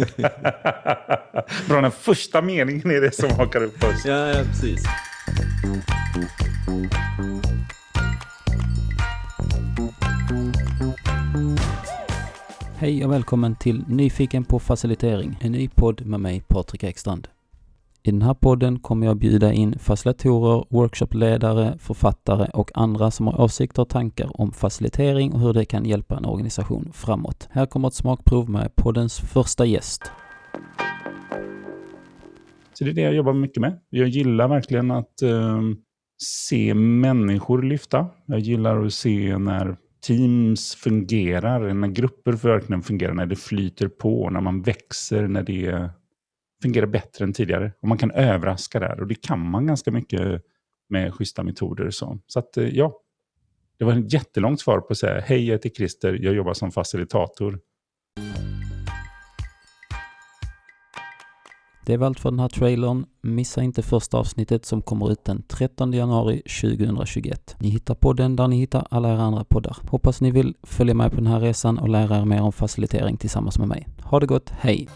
Bra, den första meningen är det som hakar upp oss. Ja, ja precis. Hej och välkommen till Nyfiken på facilitering, en ny podd med mig Patrik Ekstrand. I den här podden kommer jag bjuda in facilitatorer, workshopledare, författare och andra som har åsikter och tankar om facilitering och hur det kan hjälpa en organisation framåt. Här kommer ett smakprov med poddens första gäst. Så det är det jag jobbar mycket med. Jag gillar verkligen att eh, se människor lyfta. Jag gillar att se när teams fungerar, när grupper verkligen fungerar, när det flyter på, när man växer, när det fungerar bättre än tidigare. Och man kan överraska där och det kan man ganska mycket med schyssta metoder och så. Så att eh, ja, det var ett jättelångt svar på att säga hej jag heter Christer, jag jobbar som facilitator. Det var allt för den här trailern. Missa inte första avsnittet som kommer ut den 13 januari 2021. Ni hittar podden där ni hittar alla era andra poddar. Hoppas ni vill följa med på den här resan och lära er mer om facilitering tillsammans med mig. Ha det gott, hej!